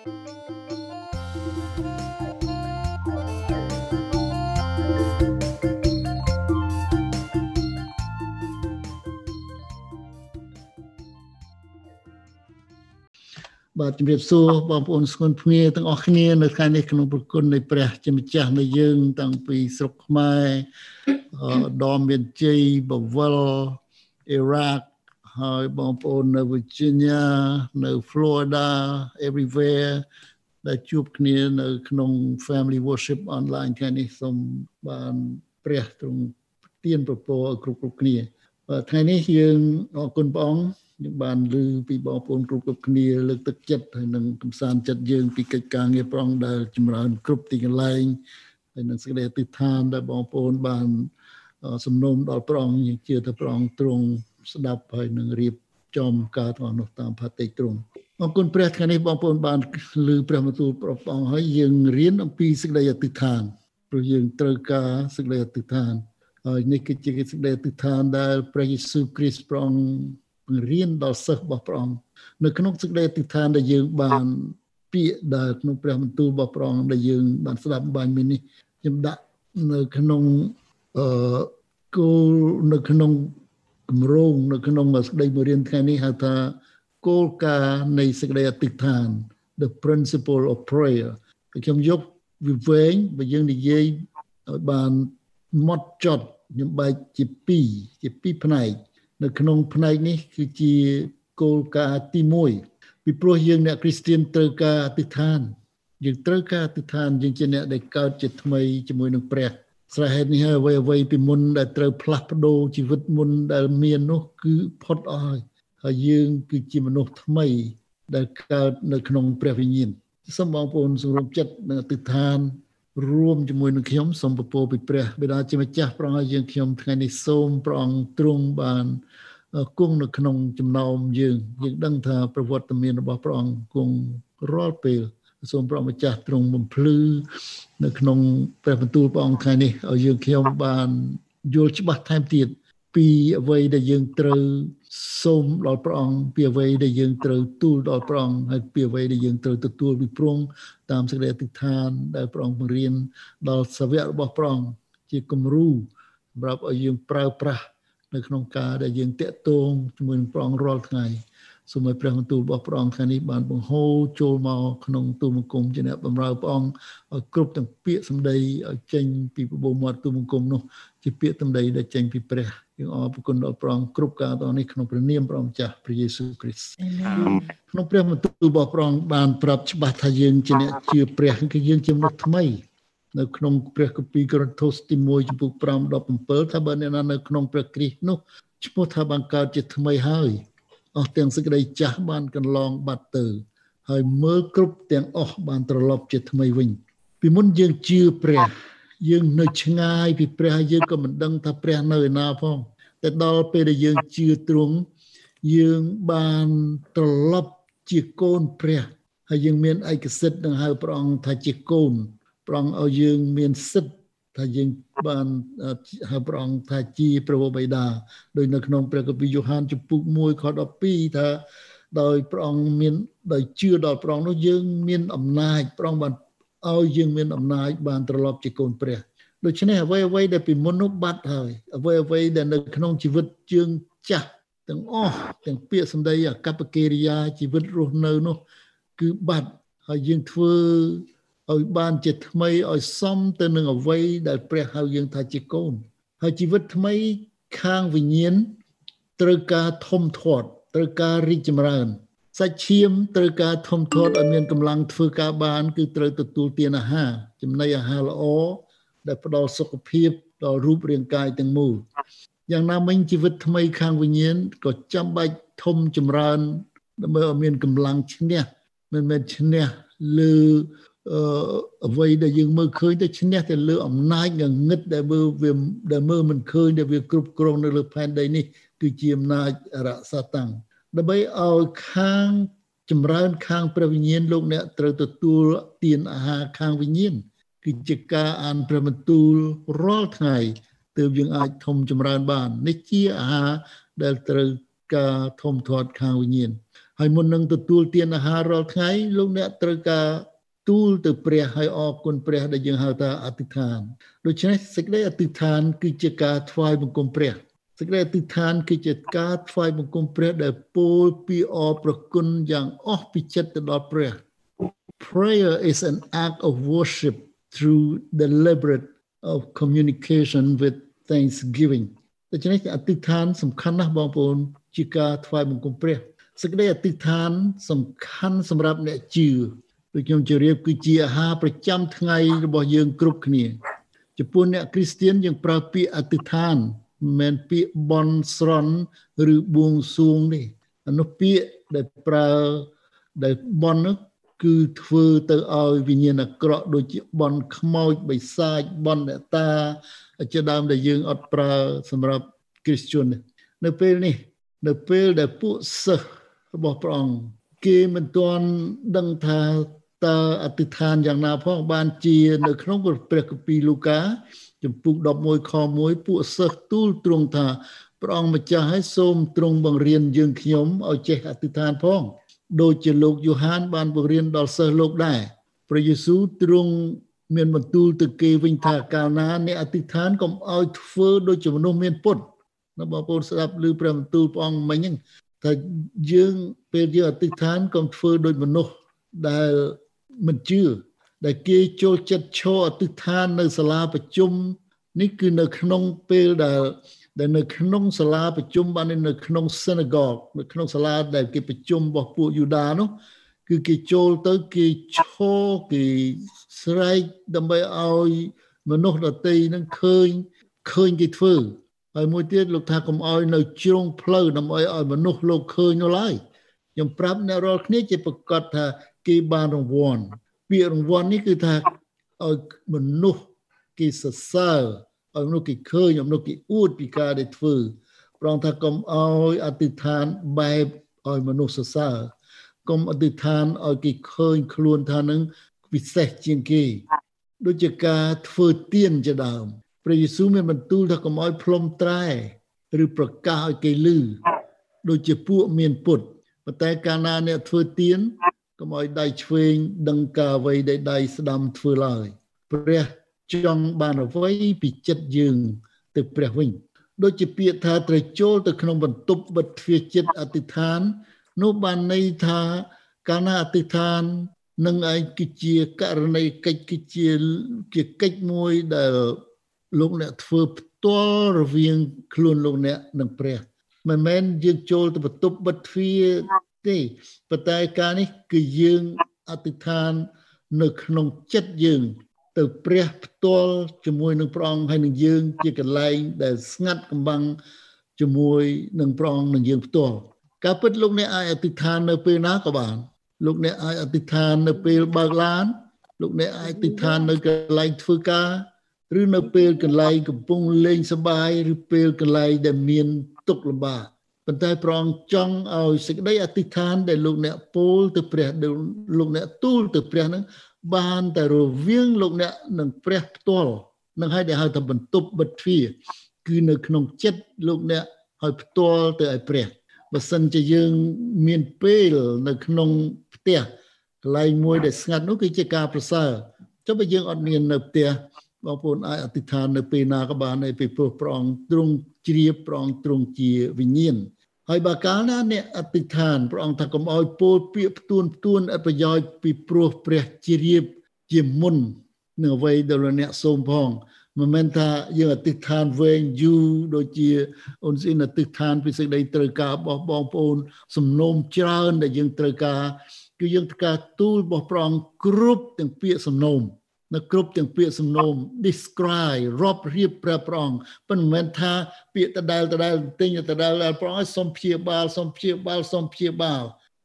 បាទជំរាបសួរបងប្អូនស្គនភ្ងាទាំងអស់គ្នានៅថ្ងៃនេះក្នុងប្រគុណនៃព្រះជាម្ចាស់នៃយើង តាំងពីស្រុកខ្មែរដមមានជ័យបវលអ៊ីរ៉ាក់ ហើយបងប្អូននៅ Virginia នៅ Florida everywhere ដែលជួបគ្នានៅក្នុង Family Worship Online ថ្ងៃនេះសូមបានព្រះទ្រង់ទានប្រពរគ្រប់គ្រប់គ្នាថ្ងៃនេះយើងអរគុណព្រះអង្គយើងបានឮពីបងប្អូនគ្រប់គ្រប់គ្នាលើកទឹកចិត្តហើយនឹងកំសាន្តចិត្តយើងពីកិច្ចការងារប្រងដែលចម្រើនគ្រប់ទីកន្លែងហើយនឹងសេចក្តីអធិដ្ឋានដែលបងប្អូនបានសំណូមដល់ព្រះអង្គយើងជឿថាព្រះអង្គទ្រង់ ស្ដាប់ហើយនឹងរៀបចំការទាំងនោះតាមផាតិទ្រង់អរគុណព្រះថ្ងៃនេះបងប្អូនបានឮព្រះបន្ទូលព្រះអង្គហើយយើងរៀនអំពីសេចក្តីអធិដ្ឋានព្រោះយើងត្រូវការសេចក្តីអធិដ្ឋានហើយនេះគឺជាសេចក្តីអធិដ្ឋានដែលព្រះយេស៊ូវគ្រីស្ទព្រះអង្គបង្រៀនដល់សិស្សរបស់ព្រះអង្គនៅក្នុងសេចក្តីអធិដ្ឋានដែលយើងបានពាក្យដែលក្នុងព្រះបន្ទូលរបស់ព្រះអង្គដែលយើងបានស្ដាប់បាញ់មិញនេះខ្ញុំដាក់នៅក្នុងអឺគោលនៅក្នុង គម្រោងនៅក្នុងសេចក្តីមួយរៀនថ្ងៃនេះហៅថាគោលការណ៍នៃសេចក្តីអធិដ្ឋាន the principle of prayer ខ្ញុំយកវិវែងបើយើងនិយាយឲ្យបានម៉ត់ចត់ខ្ញុំបែកជា2ជា2ផ្នែក នៅក្នុងផ្នែកនេះគឺជាគោលការណ៍ទី1ពីព្រោះយើងអ្នកគ្រីស្ទានត្រូវការអធិដ្ឋានយើងត្រូវការអធិដ្ឋានយើងជាអ្នកដែលកើតជាថ្មីជាមួយនឹងព្រះ ស្រេចហេតុនេះហើយអ្វីអ្វីពីមុនដែលត្រូវផ្លាស់ប្ដូរជីវិតមុនដែលមាននោះគឺផុតអស់ហើយហើយយើងគឺជាមនុស្សថ្មី ដែលកើតនៅក្នុងព្រះវិញ្ញាណសូមបងប្អូនសម្រុំចិត្តនឹងអធិដ្ឋាន រួមជាមួយនឹងខ្ញុំសូមពពោពីព្រះបិតាជាម្ចាស់ព្រះអង្គឲ្យយើងខ្ញុំថ្ងៃនេះសូមព្រះអង្គទ្រង់បានគង់នៅក្នុងចំណោមយើងយើងដឹងថាប្រវត្តិមានរបស់ព្រះអង្គគង់រាល់ពេល សូមព្រះម្ចាស់ទ្រង់បំភ្លឺនៅក្នុងព្រះបន្ទូលព្រះអង្គថ្ងៃនេះឲ្យយើងខ្ញុំបានយល់ច្បាស់ថែមទៀតពីអ្វីដែលយើងត្រូវសូមដល់ព្រះអង្គពីអ្វីដែលយើងត្រូវទូលដល់ព្រះអង្គហើយពីអ្វីដែលយើងត្រូវទទួលពីព្រះអង្គតាមសេចក្តីអធិដ្ឋានដែលព្រះអង្គបង្រៀនដល់សាវករបស់ព្រះអង្គជាគំរូសម្រាប់ឲ្យយើងប្រើប្រាស់នៅក្នុងការដែលយើងតាក់ទងជាមួយនឹងព្រះអង្គរាល់ថ្ងៃ សូមឲ្យព្រះបន្ទូលរបស់ព្រះអង្គថ្ងៃនេះបានបង្ហូរចូលមកក្នុងទូលបង្គំជាអ្នកបម្រើព្រះអង្គឲ្យគ្រប់ទាំងពាក្យសម្ដីឲ្យចេញពីបបោមាត់ទូលបង្គំនោះជាពាក្យសម្ដីដែលចេញពីព្រះយើងអរគុណដល់ព្រះអង្គគ្រប់ការតនេះក្នុងព្រះនាមព្រះម្ចាស់ព្រះយេស៊ូវគ្រីស្ទក្នុងព្រះបន្ទូលរបស់ព្រះអង្គបានប្រាប់ច្បាស់ថាយើងជាអ្នកជឿព្រះគឺយើងជាមនុស្សថ្មីនៅក្នុងព្រះគម្ពីរកូរិនថូសទី1ចំពុក5 17ថាបើអ្នកណានៅក្នុងព្រះគ្រីស្ទនោះឈ្មោះថាបានកើតជាថ្មីហើយ អស់ទាំងសេចក្តីចាស់បានកន្លងបាត់ទៅហើយមើលគ្រប់ទាំងអស់បានត្រឡប់ជាថ្មីវិញ ពីមុនយើងជឿព្រះយើងនៅឆ្ងាយពីព្រះយើងក៏មិនដឹងថាព្រះនៅឯណាផងតែដល់ពេលដែលយើងជឿទ្រង់យើងបានត្រឡប់ជាកូនព្រះហើយយើងមានឯកសិទ្ធិនឹងហៅព្រះអង្គថាជាកូនព្រះអង្គឲ្យយើងមានសិទ្ធិ ថាយើងបានហៅព្រះអង្គថាជាព្រះបិតាដោយនៅក្នុងព្រះគម្ពីរយ៉ូហានចំពុក1ខ12ថាដោយព្រះអង្គមានដោយជឿដល់ព្រះអង្គនោះយើងមានអំណាចព្រះអង្គបានឲ្យយើងមានអំណាចបានត្រឡប់ជាកូនព្រះដូច្នេះអ្វីអ្វីដែលពីមុននោះបាត់ហើយអ្វីអ្វីដែលនៅក្នុងជីវិតជើងចាស់ទាំងអស់ទាំងពាក្យសម្ដីអកប្បកិរិយាជីវិតរស់នៅនោះគឺបាត់ហើយយើងធ្វើ ឲ្យបានជាថ្មីឲ្យសមទៅនឹងអ្វីដែលព្រះហៅយើងថាជាកូនហើយជីវិតថ្មីខាងវិញ្ញាណត្រូវការធំធាត់ត្រូវការរីកចម្រើនសាច់ឈាមត្រូវការធំធាត់ឲ្យមានកម្លាំងធ្វើការបាន គឺត្រូវទទួលទានអាហារចំណីអាហារល្អដែលផ្ដល់សុខភាពដល់រូបរាងកាយទាំងមូលយ៉ាងណាមិញជីវិតថ្មីខាងវិញ្ញាណក៏ចាំបាច់ធំចម្រើនដើម្បីឲ្យមានកម្លាំងឈ្នះមិនមែនឈ្នះលើ អ្វីដែលយើងមើលឃើញទៅឈ្នះទៅលើអំណាចងងឹតដែលមើលវាដែលមើលមិនឃើញដែលវាគ្រប់គ្រងនៅលើផែនដីនេះគឺជាអំណាចរក្សាតាំងដើម្បីឲ្យខាងចម្រើនខាងព្រះវិញ្ញាណលោកអ្នកត្រូវទទួលទានអាហារខាងវិញ្ញាណគឺជាការអានព្រះបន្ទូលរាល់ថ្ងៃទើបយើងអាចធំចម្រើនបាននេះជាអាហារដែលត្រូវការធំធាត់ខាងវិញ្ញាណហើយមុននឹងទទួលទានអាហាររាល់ថ្ងៃលោកអ្នកត្រូវការ ទូលទៅព្រះហើយអរគុណព្រះដែលយើងហៅថាអធិដ្ឋានដូច្នេះសេចក្តីអធិដ្ឋាន គឺជាការថ្វាយបង្គំព្រះសេចក្តីអធិដ្ឋាន គឺជាការថ្វាយបង្គំព្រះដែលពោលពីអរប្រគុណយ៉ាងអស់ពីចិត្តទៅដល់ព្រះ Prayer is an act of worship through deliberate of communication with thanksgiving ដូច្នេះអធិដ្ឋានសំខាន់ណាស់បងប្អូនជាការថ្វាយបង្គំព្រះសេចក្តីអធិដ្ឋានសំខាន់សម្រាប់អ្នកជឿ ដូចខ្ញុំជម្រាបគឺជាអាហារប្រចាំថ្ងៃរបស់យើងគ្រប់គ្នាចំពោះអ្នកគ្រីស្ទៀនយើងប្រើពាក្យអធិដ្ឋានមិនមែនពាក្យបន់ស្រន់ឬបួងសួងទេអានោះពាក្យដែលប្រើដែលបន់នោះគឺធ្វើទៅឲ្យវិញ្ញាណអាក្រក់ដូចជាបន់ខ្មោចបិសាចបន់អ្នកតាជាដើមដែលយើងអត់ប្រើសម្រាប់គ្រីស្ទាននៅពេលនេះ នៅពេលដែលពួកសិស្សរបស់ព្រះអង្គគេមិនទាន់ដឹងថា តើអធិដ្ឋានយ៉ាងណាផងបានជានៅក្នុងព្រះគម្ពីរលូកាចំពុក11ខ1ពួកសិស្សទូលទ្រង់ថាព្រះអង្គម្ចាស់ឲ្យសូមទ្រង់បង្រៀនយើងខ្ញុំឲ្យចេះអធិដ្ឋានផងដូចជាលោកយូហានបានបង្រៀនដល់សិស្សលោកដែរព្រះយេស៊ូវទ្រង់មានបន្ទូលទៅគេវិញថាកាលណាអ្នកអធិដ្ឋានកុំឲ្យធ្វើដូចជាមនុស្សមានពុតណាបងប្អូនស្ដាប់ឮព្រះបន្ទូលព្រះអង្គមិញហ្នឹងថាយើងពេលយើងអធិដ្ឋានកុំធ្វើដូចមនុស្សដែល មិនជឿដែលគេចូលចិត្តឈរអធិដ្ឋាននៅសាលាប្រជុំនេះគឺនៅក្នុងពេលដែលដែលនៅក្នុងសាលាប្រជុំបាននៅក្នុង synagogue នៅក្នុងសាលាដែលគេប្រជុំរបស់ពួកយូដានោះគឺគេចូលទៅគេឈរគេស្រែកដើម្បីឲ្យមនុស្សដតីនឹងឃើញឃើញគេធ្វើហើយមួយទៀតលោកថាកុំឲ្យនៅជ្រុងផ្លូវដើម្បីឲ្យមនុស្សលោកឃើញនោះឡើយខ្ញុំប្រាប់អ្នករាល់គ្នាជាប្រកាសថា គេបានរង្វាន់ពាក្យរង្វាន់នេះគឺថាឲ្យមនុស្សគេសរសើរឲ្យមនុស្សគេឃើញឲ្យមនុស្សគេអួតពីការដែលធ្វើប្រងថាកុំឲ្យអធិដ្ឋានបែបឲ្យមនុស្សសរសើរកុំអធិដ្ឋានឲ្យគេឃើញខ្លួនថានឹងពិសេសជាងគេដូចជាការធ្វើទៀនជាដើមព្រះយេស៊ូវមានបន្ទូលថាកុំឲ្យផ្លុំត្រែឬប្រកាសឲ្យគេឮដូចជាពួកមានពុតប៉ុន្តែកាលណាអ្នកធ្វើទៀន កុំឲ្យដៃឆ្វេងដឹងការអ្វីដែលដៃស្ដាំធ្វើឡើយព្រះចង់បានអ្វីពីចិត្តយើងទៅព្រះវិញដូចជាពាក្យថាត្រូវចូលទៅក្នុងបន្ទប់បិទទ្វារចិត្តអធិដ្ឋាននោះបានន័យថាកាលណាអធិដ្ឋាននឹងឯងគឺជាករណីកិច្ចគឺជាជាកិច្ចមួយដែលលោកអ្នកធ្វើផ្ទាល់រវាងខ្លួនលោកអ្នកនិងព្រះមិនមែនយើងចូលទៅបន្ទប់បិទទ្វារ ទេប៉ុន្តែការនេះគឺយើងអធិដ្ឋាន នៅក្នុងចិត្តយើង ទៅព្រះផ្ទាល់ជាមួយនឹងព្រះអង្គហើយនឹងយើង ជាកន្លែងដែលស្ងាត់កំបាំងជាមួយនឹងព្រះអង្គនឹងយើងផ្ទាល់ការពិតលោកអ្នកអាចអធិដ្ឋាននៅពេលណាក៏បាន លោកអ្នកអាចអធិដ្ឋាននៅពេលបើកឡាន លោកអ្នកអាចអធិដ្ឋាននៅកន្លែងធ្វើការឬនៅពេលកន្លែងកំពុងលេងសប្បាយឬពេលកន្លែងដែលមានទុក្ខលំបាក ប៉ុន្តែព្រះអង្គចង់ឲ្យសេចក្តីអធិដ្ឋានដែលលោកអ្នកពោលទៅព្រះលោកអ្នកទូលទៅព្រះនឹងបានតែរវាងលោកអ្នកនិងព្រះផ្ទាល់នឹងឲ្យដែលហៅថាបន្ទប់បិទទ្វារគឺនៅក្នុងចិត្តលោកអ្នកឲ្យផ្ទាល់ទៅឲ្យព្រះបើសិនជាយើងមានពេលនៅក្នុងផ្ទះកន្លែងមួយដែលស្ងាត់នោះគឺជាការប្រសើរចុះបើយើងអត់មាននៅផ្ទះបងប្អូនអាចអធិដ្ឋាននៅពេលណាក៏បានដែរពីព្រោះព្រះអង្គទ្រង់ជ្រាបព្រះអង្គទ្រង់ជាវិញ្ញាណ ហើយបើកាលណាអ្នកអធិដ្ឋានព្រះអង្គថាកុំឲ្យពោលពាក្យផ្ទួនផ្ទួនអប្រយោជន៍ពីព្រោះព្រះជ្រាបជាមុននឹងអ្វីដែលអ្នកសូមផងមិនមែនថាយើងអធិដ្ឋានវែងយូរដូចជាអូនស៊ីនអធិដ្ឋានពីសេចក្តីត្រូវការរបស់បងប្អូន សំណូមច្រើនដែលយើងត្រូវការគឺយើងត្រូវការទូលរបស់ព្រះអង្គគ្រប់ទាំងពាក្យសំណូម នៅគ្រប់ទាំងពាក្យសំណូម describe រាប់រៀបព្រះប្រងប៉ុន្តែមិនមែនថាពាក្យដដែលដដែលទិញដដែលព្រះអង្គឲ្យសុំព្យាបាលសុំព្យាបាលសុំព្យាបាល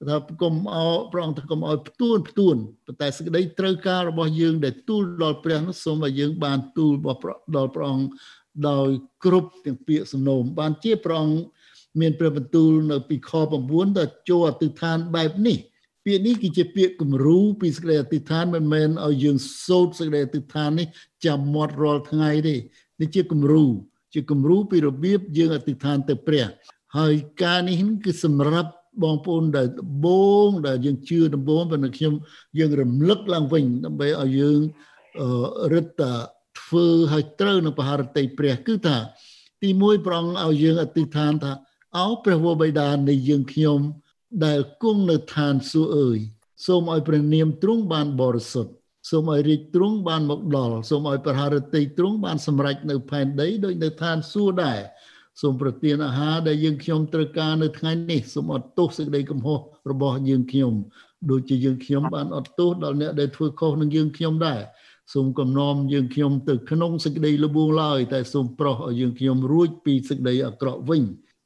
ថាគុំអោព្រះអង្គថាគុំឲ្យផ្ទួនផ្ទួនប៉ុន្តែសេចក្តីត្រូវការរបស់យើងដែលទូលដល់ព្រះនោះសូមឲ្យយើងបានទូលរបស់ដល់ព្រះអង្គដោយគ្រប់ទាំងពាក្យសំណូមបានជាព្រះអង្គមានព្រះបន្ទូលនៅពីខ9ដល់ចូលអតិថានបែបនេះ ពាក្យនេះគឺជាពាក្យគំរូពីសេចក្តីអធិដ្ឋានមិនមែនឲ្យយើងសូត្រសេចក្តីអធិដ្ឋាននេះចាំមាត់រាល់ថ្ងៃទេនេះជាគំរូជាគំរូពីរបៀបយើងអធិដ្ឋានទៅព្រះ ហើយការនេះគឺសម្រាប់បងប្អូនដែលដំបងដែលយើងជឿដំបងប៉ុន្តែខ្ញុំយើងរំលឹកឡើងវិញដើម្បីឲ្យយើងរឹតតែធ្វើឲ្យត្រូវនៅបហារតីព្រះ គឺថា ទីមួយប្រងឲ្យយើងអធិដ្ឋានថាអោព្រះវរបិតានៃយើងខ្ញុំ ដែលគង់នៅឋានសួគ៌អើយសូមឲ្យព្រះនាមទ្រង់បានបរិសុទ្ធសូមឲ្យរាជទ្រង់បានមកដល់សូមឲ្យប្រហារតីទ្រង់បានសម្រេចនៅផែនដីដោយនៅឋានសួគ៌ដែរសូមប្រទានអាហារដែលយើងខ្ញុំត្រូវការនៅថ្ងៃនេះសូមអត់ទោសសេចក្តីកំហុសរបស់យើងខ្ញុំដូចជាយើងខ្ញុំបានអត់ទោសដល់អ្នកដែលធ្វើខុសនឹងយើងខ្ញុំដែរសូមកំណមយើងខ្ញុំទៅក្នុងសេចក្តីលបួងឡើយតែសូមប្រោះឲ្យយើងខ្ញុំរួចពីសេចក្តីអាក្រក់វិញ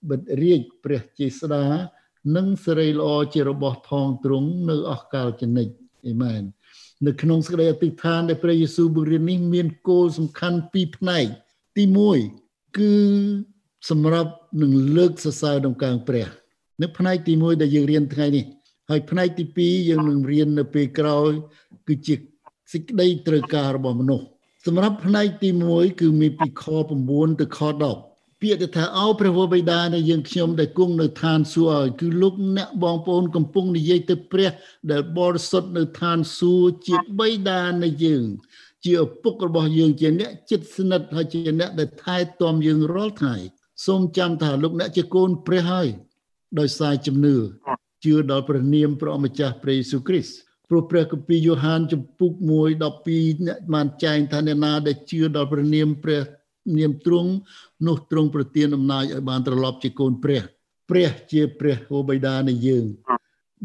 បិទរាជព្រះជាស្ដា និងសេរីល្អជារបស់ថងទ្រង់នៅអស់កលចនិចអេមែននៅក្នុងសេចក្តីអធិដ្ឋានដែលព្រះយេស៊ូវបង្រៀននេះមានគោលសំខាន់ពីរផ្នែកទី1គឺសម្រាប់នឹងលើកសរសើរដំណើរព្រះ នៅផ្នែកទី1ដែលយើងរៀនថ្ងៃនេះហើយផ្នែកទី2យើងនឹងរៀននៅពេលក្រោយ គឺជាសេចក្តីត្រូវការរបស់មនុស្សសម្រាប់ផ្នែកទី1គឺមានពីខ9ទៅខ10 ពាក្យថាអោព្រះវរបិតានៃយើងខ្ញុំដែលគង់នៅឋានសួគ៌ឲ្យគឺលោកអ្នកបងប្អូនកំពុងនិយាយទៅព្រះ ដែលបរិសុទ្ធនៅឋានសួគ៌ជាបិតានៃយើង ជាឪពុករបស់យើងជាអ្នកចិត្តស្និទ្ធហើយជាអ្នកដែលថែទាំយើងរាល់ថ្ងៃសូមចាំថាលោកអ្នកជាកូនព្រះហើយដោយសារជំនឿជឿដល់ព្រះនាមព្រះម្ចាស់ព្រះយេស៊ូវគ្រីស្ទព្រោះព្រះគម្ពីរយ៉ូហានចំពុក1 12អ្នកបានចែងថាអ្នកណាដែលជឿដល់ព្រះនាមព្រះនាមទ្រង់ នោះទ្រង់ប្រទានអំណាចឲ្យបានត្រឡប់ជាកូនព្រះ ព្រះជាព្រះហូបិតានៃយើង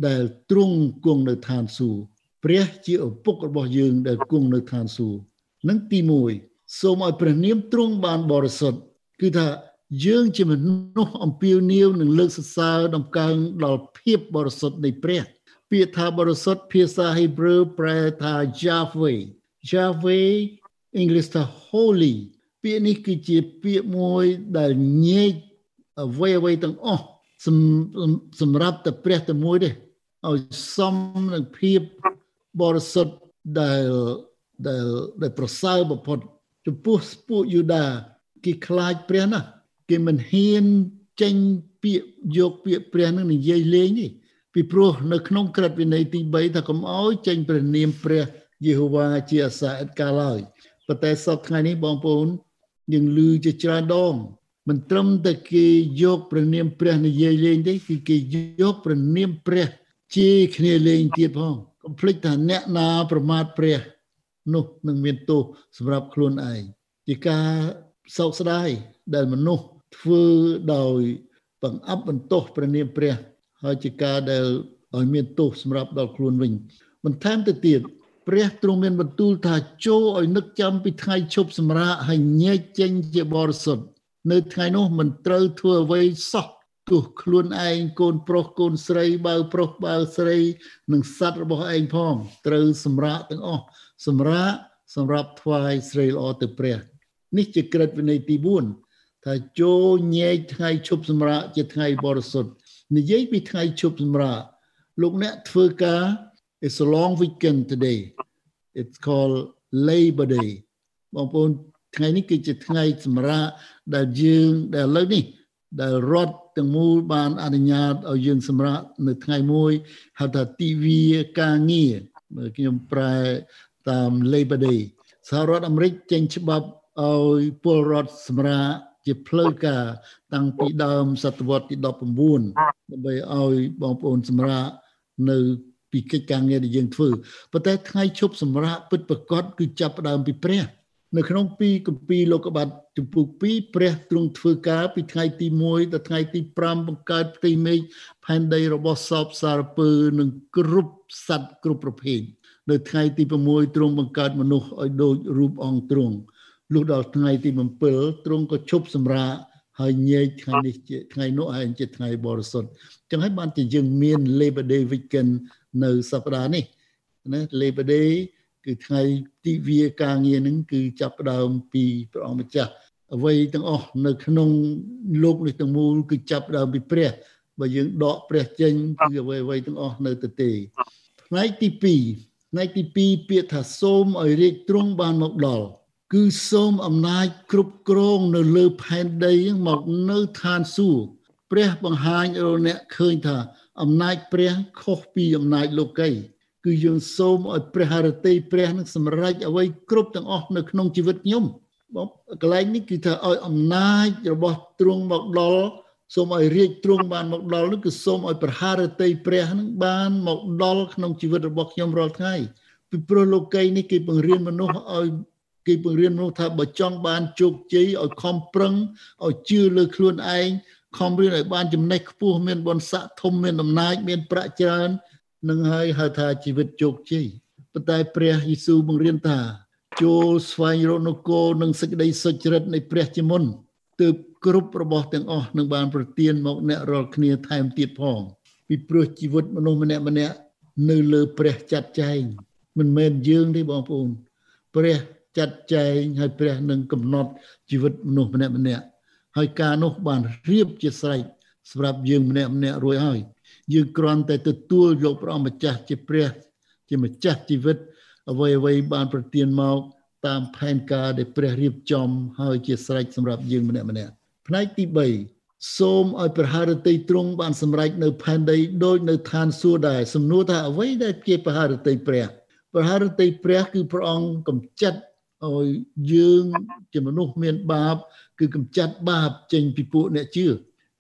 ដែលទ្រង់គង់នៅឋានសួគ៌ព្រះជាឪពុករបស់យើង ដែលគង់នៅឋានសួគ៌នឹងទី1សូមឲ្យព្រះនាមទ្រង់បានបរិសុទ្ធគឺថាយើងជាមនុស្សអំពាវនាវនឹងលើកសរសើរដំកើងដល់ភាពបរិសុទ្ធនៃព្រះ ពាក្យថាបរិសុទ្ធភាសាហេប្រឺប្រែថា Yahweh Yahweh English ថា holy ពាក្យនេះគឺជាពាក្យមួយដែលញែកអ្វីអ្វីទាំងអស់សម្រាប់តែព្រះតែមួយទេឲ្យសមនឹងភាពបរិសុទ្ធដែលដែលដែលប្រសើរបំផុតចំពោះពួកយូដាគេខ្លាចព្រះណាស់គេមិនហ៊ានចេញពាក្យយកពាក្យព្រះនឹងនិយាយលេងទេពីព្រោះនៅក្នុងក្រឹតវិន័យទី3ថាកុំអោយចេញព្រះនាមព្រះយេហូវ៉ាជាអសាអិតកាលឡើយប៉ុន្តែសពថ្ងៃនេះបងប្អូន យើងឮជាច្រើនដងមិនត្រឹមតែគេយកព្រះនាមព្រះនិយាយលេងទេគឺគេយកព្រះនាមព្រះជាគ្នាលេងទៀតផងកុំភ្លេចថាអ្នកណាប្រមាថព្រះនោះនឹងមានទោសសម្រាប់ខ្លួនឯងជាការសោកស្ដាយដែលមនុស្សធ្វើដោយបង្អាប់បន្ទោសព្រះនាមព្រះ ហើយជាការដែលឲ្យមានទោសសម្រាប់ដល់ខ្លួនវិញបន្ថែមទៅទៀត ព្រះទ្រង់មានបន្ទូលថាចូលឲ្យនឹកចាំពីថ្ងៃឈប់សម្រាកហើយញែកចេញជាបរិសុទ្ធនៅថ្ងៃនោះមិនត្រូវធ្វើអ្វីសោះទោះខ្លួនឯងកូនប្រុសកូនស្រីបើប្រុសបើស្រីនិងសត្វរបស់ឯងផងត្រូវសម្រាកទាំងអស់សម្រាកសម្រាប់ថ្វាយស្រីល្អទៅព្រះ នេះជាក្រឹតវិន័យទី4ថាចូលញែកថ្ងៃឈប់សម្រាកជាថ្ងៃបរិសុទ្ធនិយាយពីថ្ងៃឈប់សម្រាកលោកអ្នកធ្វើការ It's a long weekend today it's called Labor Day បងប្អូនថ្ងៃនេះគឺជាថ្ងៃសម្រាប់ដែលយើងដែលឥឡូវនេះ ដែលរដ្ឋទាំងមូលបានអនុញ្ញាតឲ្យយើងសម្រាប់នៅថ្ងៃមួយហៅថាទិវាការងារខ្ញុំប្រែតាម Labor Day សហរដ្ឋអាមេរិកចេញច្បាប់ឲ្យពលរដ្ឋសម្រាប់ជាផ្លូវការតាំងពីដើមសតវត្សទី19ដើម្បីឲ្យបងប្អូនសម្រាប់នៅ ពីកិច្ចការងារដែលយើងធ្វើប៉ុន្តែថ្ងៃឈប់សម្រាកពិតប្រកបគឺចាប់ផ្ដើមពីព្រះ នៅក្នុងពីគម្ពីរលោកុបាទជំពូក2ព្រះទ្រង់ធ្វើការពីថ្ងៃទី1ដល់ថ្ងៃទី5បង្កើតផ្ទៃមេឃផែនដីរបស់សពសារពើនិងគ្រប់សត្វគ្រប់ប្រភេទនៅថ្ងៃទី6ទ្រង់បង្កើតមនុស្សឲ្យដូចរូបអង្គទ្រង់លុះដល់ថ្ងៃទី7ទ្រង់ក៏ឈប់សម្រាកហើយញែកថ្ងៃនេះជាថ្ងៃនោះឯងជាថ្ងៃបរិសុទ្ធចឹងហើយបានជាយើងមាន Labor Day weekend នៅសប្តាហ៍នេះណា Labor Day គឺថ្ងៃទិវាការងារនឹងគឺចាប់ផ្ដើមពីព្រះអង្គម្ចាស់អ្វីទាំងអស់នៅក្នុងលោកនេះទាំងមូលគឺចាប់ផ្ដើមពីព្រះបើយើងដកព្រះចេញគឺអ្វីអ្វីទាំងអស់នៅទៅទេផ្នែកទី2ផ្នែកទី2ពាក្យថាសូមឲ្យរាជទ្រង់បានមកដល់គឺសូមអំណាចគ្រប់គ្រងនៅលើផែនដីមកនៅឋានសួគ៌ព្រះបង្ហាញឲ្យអ្នកឃើញថា អំណាចព្រះខុសពីអំណាចលោកីគឺយើងសូមឲ្យព្រះハរតីព្រះនឹងសម្រេចអ្វីគ្រប់ទាំងអស់នៅក្នុងជីវិតខ្ញុំបងកន្លែងនេះគឺថាឲ្យអំណាចរបស់ទ្រង់មកដល់សូមឲ្យរាជទ្រង់បានមកដល់នោះគឺសូមឲ្យព្រះハរតីព្រះនឹងបានមកដល់ក្នុងជីវិតរបស់ខ្ញុំរាល់ថ្ងៃពីព្រោះលោកីនេះគេបង្រៀនមនុស្សឲ្យគេបង្រៀនមនុស្សថាបើចង់បានជោគជ័យឲ្យខំប្រឹងឲ្យជឿលើខ្លួនឯង ខំរៀនឲ្យបានចំណេះខ្ពស់មានបុណ្យស័ក្តិធំមានអំណាចមានប្រាក់ច្រើននឹងហើយហៅថាជីវិតជោគជ័យប៉ុន្តែព្រះយេស៊ូវបង្រៀនថាចូលស្វែងរកនគរនិងសេចក្តីសុចរិតនៃព្រះជាមុនទើបគ្រប់របស់ទាំងអស់នឹងបានប្រទានមកអ្នករាល់គ្នាថែមទៀតផងពីព្រោះជីវិតមនុស្សម្នាក់ម្នាក់នៅលើព្រះចាត់ចែងមិនមែនយើងទេបងប្អូន ព្រះចាត់ចែងហើយព្រះនឹងកំណត់ជីវិតមនុស្សម្នាក់ម្នាក់ ហើយការនោះបានរៀបជាស្រេចសម្រាប់យើងម្នាក់ម្នាក់រួចហើយយើងគ្រាន់តែទទួលយកព្រះម្ចាស់ជាព្រះជាម្ចាស់ជីវិតអ្វីអ្វីបានប្រទានមកតាមផែនការដែលព្រះរៀបចំហើយជាស្រេចសម្រាប់យើងម្នាក់ម្នាក់ផ្នែកទី3សូមឲ្យព្រះハរតីទ្រង់បានសម្រេចនៅផែនដីដូចនៅឋានសួគ៌ដែរសំណួរថាអ្វីដែលជាព្រះハរតីព្រះព្រះハរតីព្រះគឺព្រះអង្គកំចាត់ ឲ្យយើងជាមនុស្សមានបាប គឺកំចាត់បាបចេញពីពួកអ្នកជឿ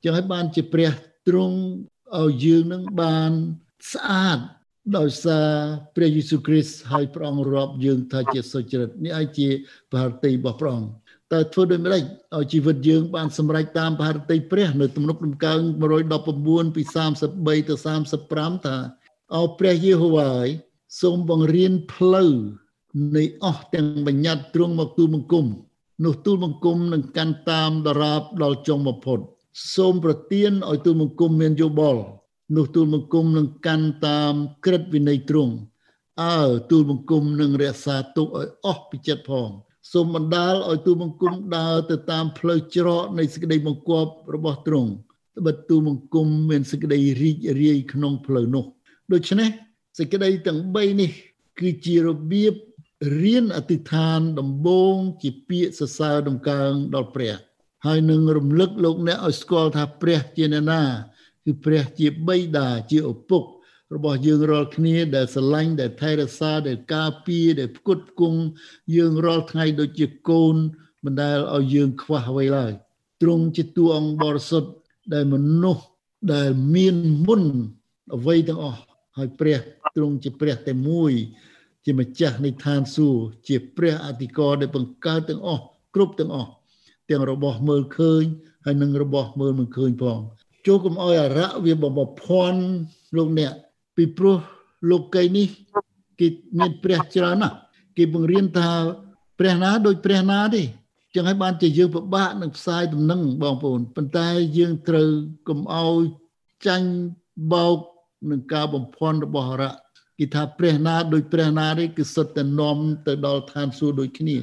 ចឹងហើយបានជាព្រះទ្រង់ឲ្យយើងនឹងបានស្អាតដោយសារព្រះយេស៊ូវគ្រីស្ទហើយព្រះអង្គរាប់យើងថាជាសុចរិតនេះឲ្យជាបរិតិរបស់ព្រះអង្គតើធ្វើដូចម្ដេចឲ្យជីវិតយើងបានសម្រេចតាមបរិតិព្រះនៅទំនុកដំកើង119ពី33ទៅ35ថាអោព្រះយេហូវ៉ាសូមបង្រៀនផ្លូវ នៃអស់ទាំងបញ្ញត្តិទ្រង់មកទូលបង្គំនោះទូលបង្គំនឹងកាន់តាមដរាបដល់ចុងបំផុតសូមប្រទានឲ្យទូលបង្គំមានយោបល់នោះទូលបង្គំនឹងកាន់តាមក្រឹតវិន័យទ្រង់អើទូលបង្គំនឹងរក្សាទុកឲ្យអស់ពីចិត្តផងសូមបណ្ដាលឲ្យទូលបង្គំដើរទៅតាមផ្លូវច្រកនៃសេចក្តីបង្គាប់របស់ទ្រង់ត្បិតទូលបង្គំមានសេចក្តីរីករាយក្នុងផ្លូវនោះដូច្នេះសេចក្តីទាំង3នេះគឺជារបៀប រៀនអធិដ្ឋានដំបូងជាពាក្យសរសើរដំកើងដល់ព្រះ ហើយនឹងរំលឹកលោកអ្នកឲ្យស្គាល់ថាព្រះជាអ្នកណា គឺព្រះជាបិតាជាឪពុក របស់យើងរាល់គ្នាដែលស្រឡាញ់ដែលថែរក្សាដែលការពារដែលផ្គត់ផ្គង់យើងរាល់ថ្ងៃដូចជាកូនមិនដែលឲ្យយើងខ្វះអ្វីឡើយទ្រង់ជាតួអង្គបរិសុទ្ធដែលមនុស្សដែលមានមុនអ្វីទាំងអស់ហើយព្រះទ្រង់ជាព្រះតែមួយ ជាម្ចាស់នៃឋានសួគ៌ជាព្រះអធិការដែលបង្កើតទាំងអស់គ្រប់ទាំងអស់ទាំងរបស់មើលឃើញហើយនិងរបស់មើលមិនឃើញផងចូលកុំអោយអរៈវាបំភ័ណ្ឌលោកអ្នកពីព្រោះលោកីនេះគេមានព្រះច្រើនណាស់គេបង្រៀនថាព្រះណាដូចព្រះណាទេចឹងហើយបានជាយើងពិបាកនឹងផ្សាយដំណឹងបងប្អូនប៉ុន្តែយើងត្រូវកុំអោយចាញ់បោកនឹងការបំភ័ន្តរបស់អរៈ គេថាព្រះណាដូចព្រះណានេះគឺសុទ្ធតែនាំទៅដល់ឋានសួគ៌ដូចគ្នា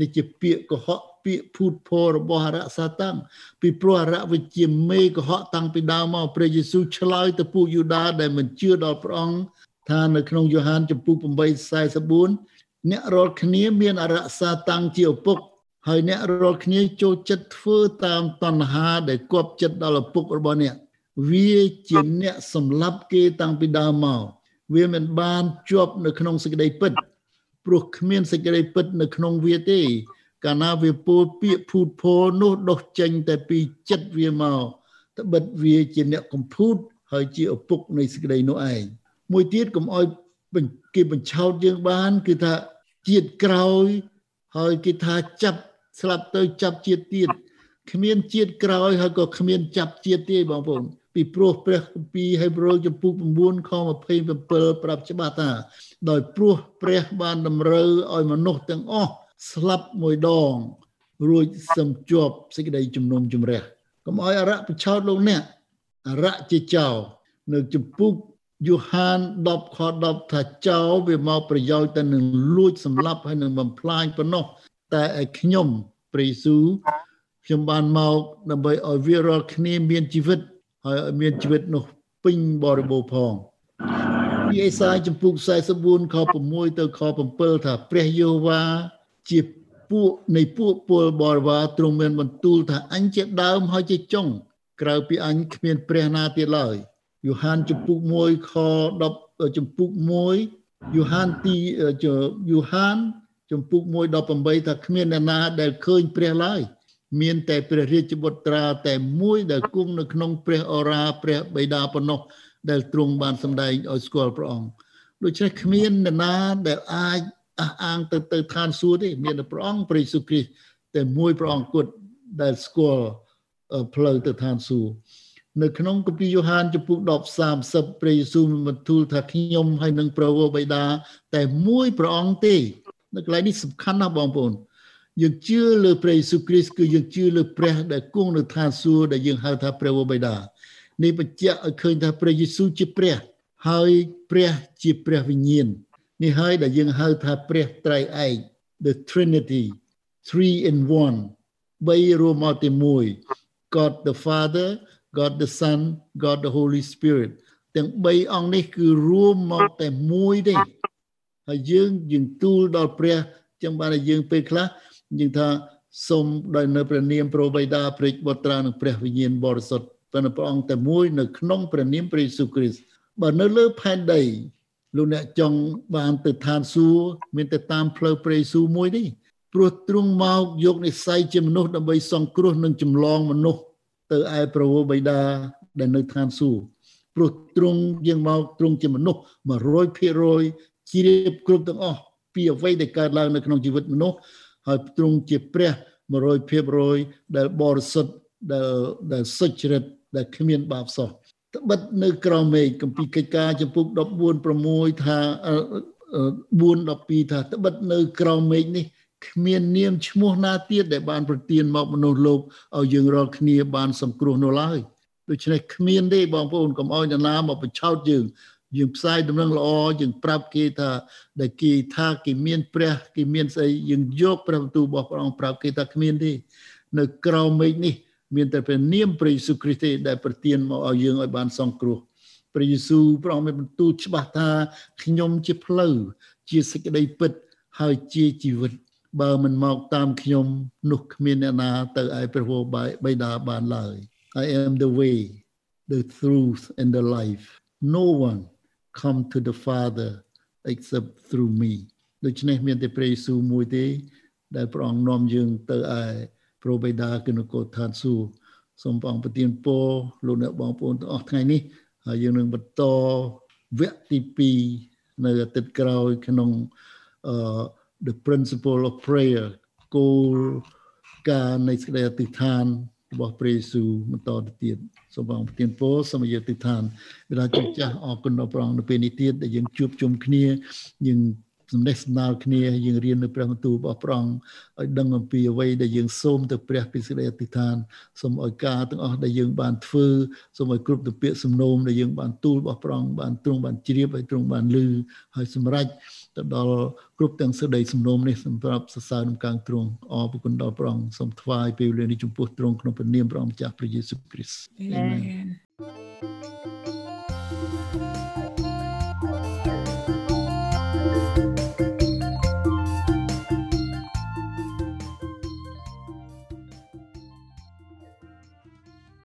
នេះជាពាក្យកុហកពាក្យភូតភររបស់អរៈសាតាំងពីព្រោះអរៈវិជាមេកុហកតាំងពីដើមមកព្រះយេស៊ូវឆ្លើយទៅពួកយូដាដែលមិនជឿដល់ព្រះអង្គថានៅក្នុងយ៉ូហានចំពុក8:44អ្នករាល់គ្នាមានអរៈសាតាំងជាឪពុកហើយអ្នករាល់គ្នាចូលចិត្តធ្វើតាមតណ្ហាដែលគប់ចិត្តដល់ឪពុករបស់អ្នកវាជាអ្នកសម្លាប់គេតាំងពីដើមមក វាមិនបានជាប់នៅក្នុងសេចក្តីពិតព្រោះគ្មានសេចក្តីពិតនៅក្នុងវាទេកាលណាវាពោលពាក្យភូតភរនោះដុសចេញតែពីចិត្តវាមកត្បិតវាជាអ្នកកំភូតហើយជាឪពុកនៃសេចក្តីនោះឯងមួយទៀតកុំអោយគេបញ្ឆោតយើងបាន គឺថាជាតិក្រោយ ហើយគេថាចាប់ស្លាប់ទៅចាប់ជាតិទៀតគ្មានជាតិក្រោយហើយក៏គ្មាន ចាប់ជាតិទេបងប្អូន ពីព្រោះព្រះគម្ពីរហេព្រើរចំពុក9ខ27ប្រាប់ច្បាស់ថា ដោយព្រោះព្រះបានតម្រូវឲ្យមនុស្សទាំងអស់ស្លាប់មួយដង រួចសំជាប់សេចក្តីជំនុំជម្រះកុំឲ្យអរៈប្រឆោតលោកអ្នកអរៈជាចោលនៅចំពុកយូហាន10ខ10ថាចោលវាមកប្រយោជន៍តែនឹងលួចសម្លាប់ហើយនឹងបំផ្លាញប៉ុណ្ណោះតែឯខ្ញុំព្រះយេស៊ូវខ្ញុំបានមកដើម្បីឲ្យវារាល់គ្នាមានជីវិត ហើយឲ្យមានជីវិតនោះពេញបរិបូរណ៍ផងពីអេសាយចំពុក44ខ6ទៅខ7ថាព្រះយេហូវ៉ាជាពួកនៃពួកពលបរិវារទ្រង់មានបន្ទូលថាអញជាដើមហើយជាចុងក្រៅពីអញគ្មានព្រះណាទៀតឡើយយូហានចំពុក1ខ10ចំពុក1យូហានទីយូហានចំពុក1 18ថាគ្មានអ្នកណាដែលឃើញព្រះឡើយ មានតែព្រះរាជបុត្រាតែមួយដែលគង់នៅក្នុងព្រះអរាព្រះបិតាប៉ុណ្ណោះដែលទ្រង់បានសម្ដែងឲ្យស្គាល់ព្រះអង្គដូច្នេះគ្មានអ្នកណាដែលអាចអះអាងទៅទៅឋានសួគ៌ទេមានតែព្រះអង្គព្រះយេស៊ូវគ្រីស្ទតែមួយព្រះអង្គគត់ដែលស្គាល់ផ្លូវទៅឋានសួគ៌នៅក្នុងគម្ពីរយ៉ូហានចំពុក10 30ព្រះយេស៊ូវបានទូលថាខ្ញុំហើយនឹងព្រះវរបិតាតែមួយព្រះអង្គទេនៅកន្លែងនេះសំខាន់ណាស់បងប្អូន យើងជឿលើព្រះយេស៊ូវគ្រីស្ទគឺយើងជឿលើព្រះដែលគង់នៅឋានសួគ៌ដែលយើងហៅថាព្រះវរបិតានេះបញ្ជាក់ឲ្យឃើញថាព្រះយេស៊ូវជាព្រះ ហើយព្រះជាព្រះវិញ្ញាណនេះហើយដែលយើងហៅថាព្រះត្រៃឯក the trinity 3 in 1បីរួមមកទី1 God the Father God the Son God the Holy Spirit ទាំង3អង្គនេះគឺរួមមកតែមួយទេហើយយើងយើងទូលដល់ព្រះចឹងបានតែយើងពេលខ្លះ យើងថាសូមដោយនៅព្រះនាមព្រះបិតាព្រះបុត្រានិងព្រះវិញ្ញាណបរិសុទ្ធប៉ុន្តែព្រះអង្គតែមួយនៅក្នុងព្រះនាមព្រះយេស៊ូវគ្រីស្ទបើនៅលើផែនដីលោកអ្នកចង់បានទៅឋានសួគ៌មានតែតាមផ្លូវព្រះយេស៊ូវមួយទេព្រោះទ្រង់មកយកនិស្ស័យជាមនុស្សដើម្បីសង្គ្រោះនិងចម្លងមនុស្សទៅឯព្រះវរបិតាដែលនៅឋានសួគ៌ព្រោះទ្រង់យើងមកទ្រង់ជាមនុស្ស100%ជ្រាបគ្រប់ទាំងអស់ពីអ្វីដែលកើតឡើងនៅក្នុងជីវិតមនុស្ស ហើយទ្រង់ជាព្រះ100%ដែលបរិសុទ្ធដែលដែលសុចរិតដែលគ្មានបាបសោះត្បិតនៅក្រោមមេឃគម្ពីរកិច្ចការចំពុក14 6ថា4 12ថាត្បិតនៅក្រោមមេឃនេះគ្មាននាមឈ្មោះណាទៀតដែលបានប្រទានមកមនុស្សលោកឲ្យយើងរាល់គ្នាបានសង្គ្រោះនោះឡើយដូច្នេះគ្មានទេបងប្អូនកុំឲ្យនរណាមកបញ្ឆោតយើង យើងផ្សាយដំណឹងល្អយើងប្រាប់គេថាដែលគេថាគេមានព្រះគេមានស្អីយើងយកព្រះបន្ទូលរបស់ព្រះអង្គប្រាប់គេថាគ្មានទេនៅក្រៅមេឃនេះ មានតែព្រះនាមព្រះយេស៊ូវគ្រីស្ទទេដែលប្រទានមកឲ្យយើងឲ្យបានសង្គ្រោះព្រះយេស៊ូវព្រះអង្គមានបន្ទូលច្បាស់ថាខ្ញុំជាផ្លូវជាសេចក្តីពិតហើយជាជីវិត បើមិនមកតាមខ្ញុំនោះគ្មានអ្នកណាទៅឯព្រះវរបិតាបានឡើយ I am the way the truth and the life no one come to the father except through me ដូច្នេះមានតែព្រះយេស៊ូវមួយទេ ដែលព្រះអង្គនាំយើងទៅឯព្រះបិតាគឺនគរឋានសួគ៌សូមព្រះអង្គប្រទានពរលោកអ្នកបងប្អូនទាំងអស់ថ្ងៃនេះហើយយើងនឹងបន្តវគ្គទី2នៅអាទិត្យក្រោយក្នុងអឺ the principle of prayer គោលការនៃសេចក្តីអធិដ្ឋាន របស់ព្រះយេស៊ូវបន្តទៅទៀតសូមបងប្រទានពរសូមយកទិដ្ឋានវាថាជួបចាស់អរគុណដល់ព្រះអង្គនៅពេលនេះទៀតដែលយើងជួបជុំគ្នាយើង សំណេះសំណាលគ្នាយើងរៀននៅព្រះបន្ទូលរបស់ព្រះអង្គឲ្យដឹងអំពីអ្វីដែលយើងសូមទៅព្រះពីសេចក្តីអធិដ្ឋានសូមឲ្យការទាំងអស់ដែលយើងបានធ្វើសូមឲ្យគ្រប់ទៅពាក្យសំណូមដែលយើងបានទូលរបស់ព្រះអង្គបានទ្រង់បានជ្រាបហើយទ្រង់បានលឺហើយសម្រេចទៅដល់គ្រប់ទាំងសេចក្តីសំណូមនេះសម្រាប់សរសើរនឹងកាងទ្រង់អរគុណដល់ព្រះអង្គសូមថ្វាយពេលវេលានេះចំពោះទ្រង់ក្នុងព្រះនាមព្រះអង្គម្ចាស់ព្រះយេស៊ូវគ្រីស្ទអាមែន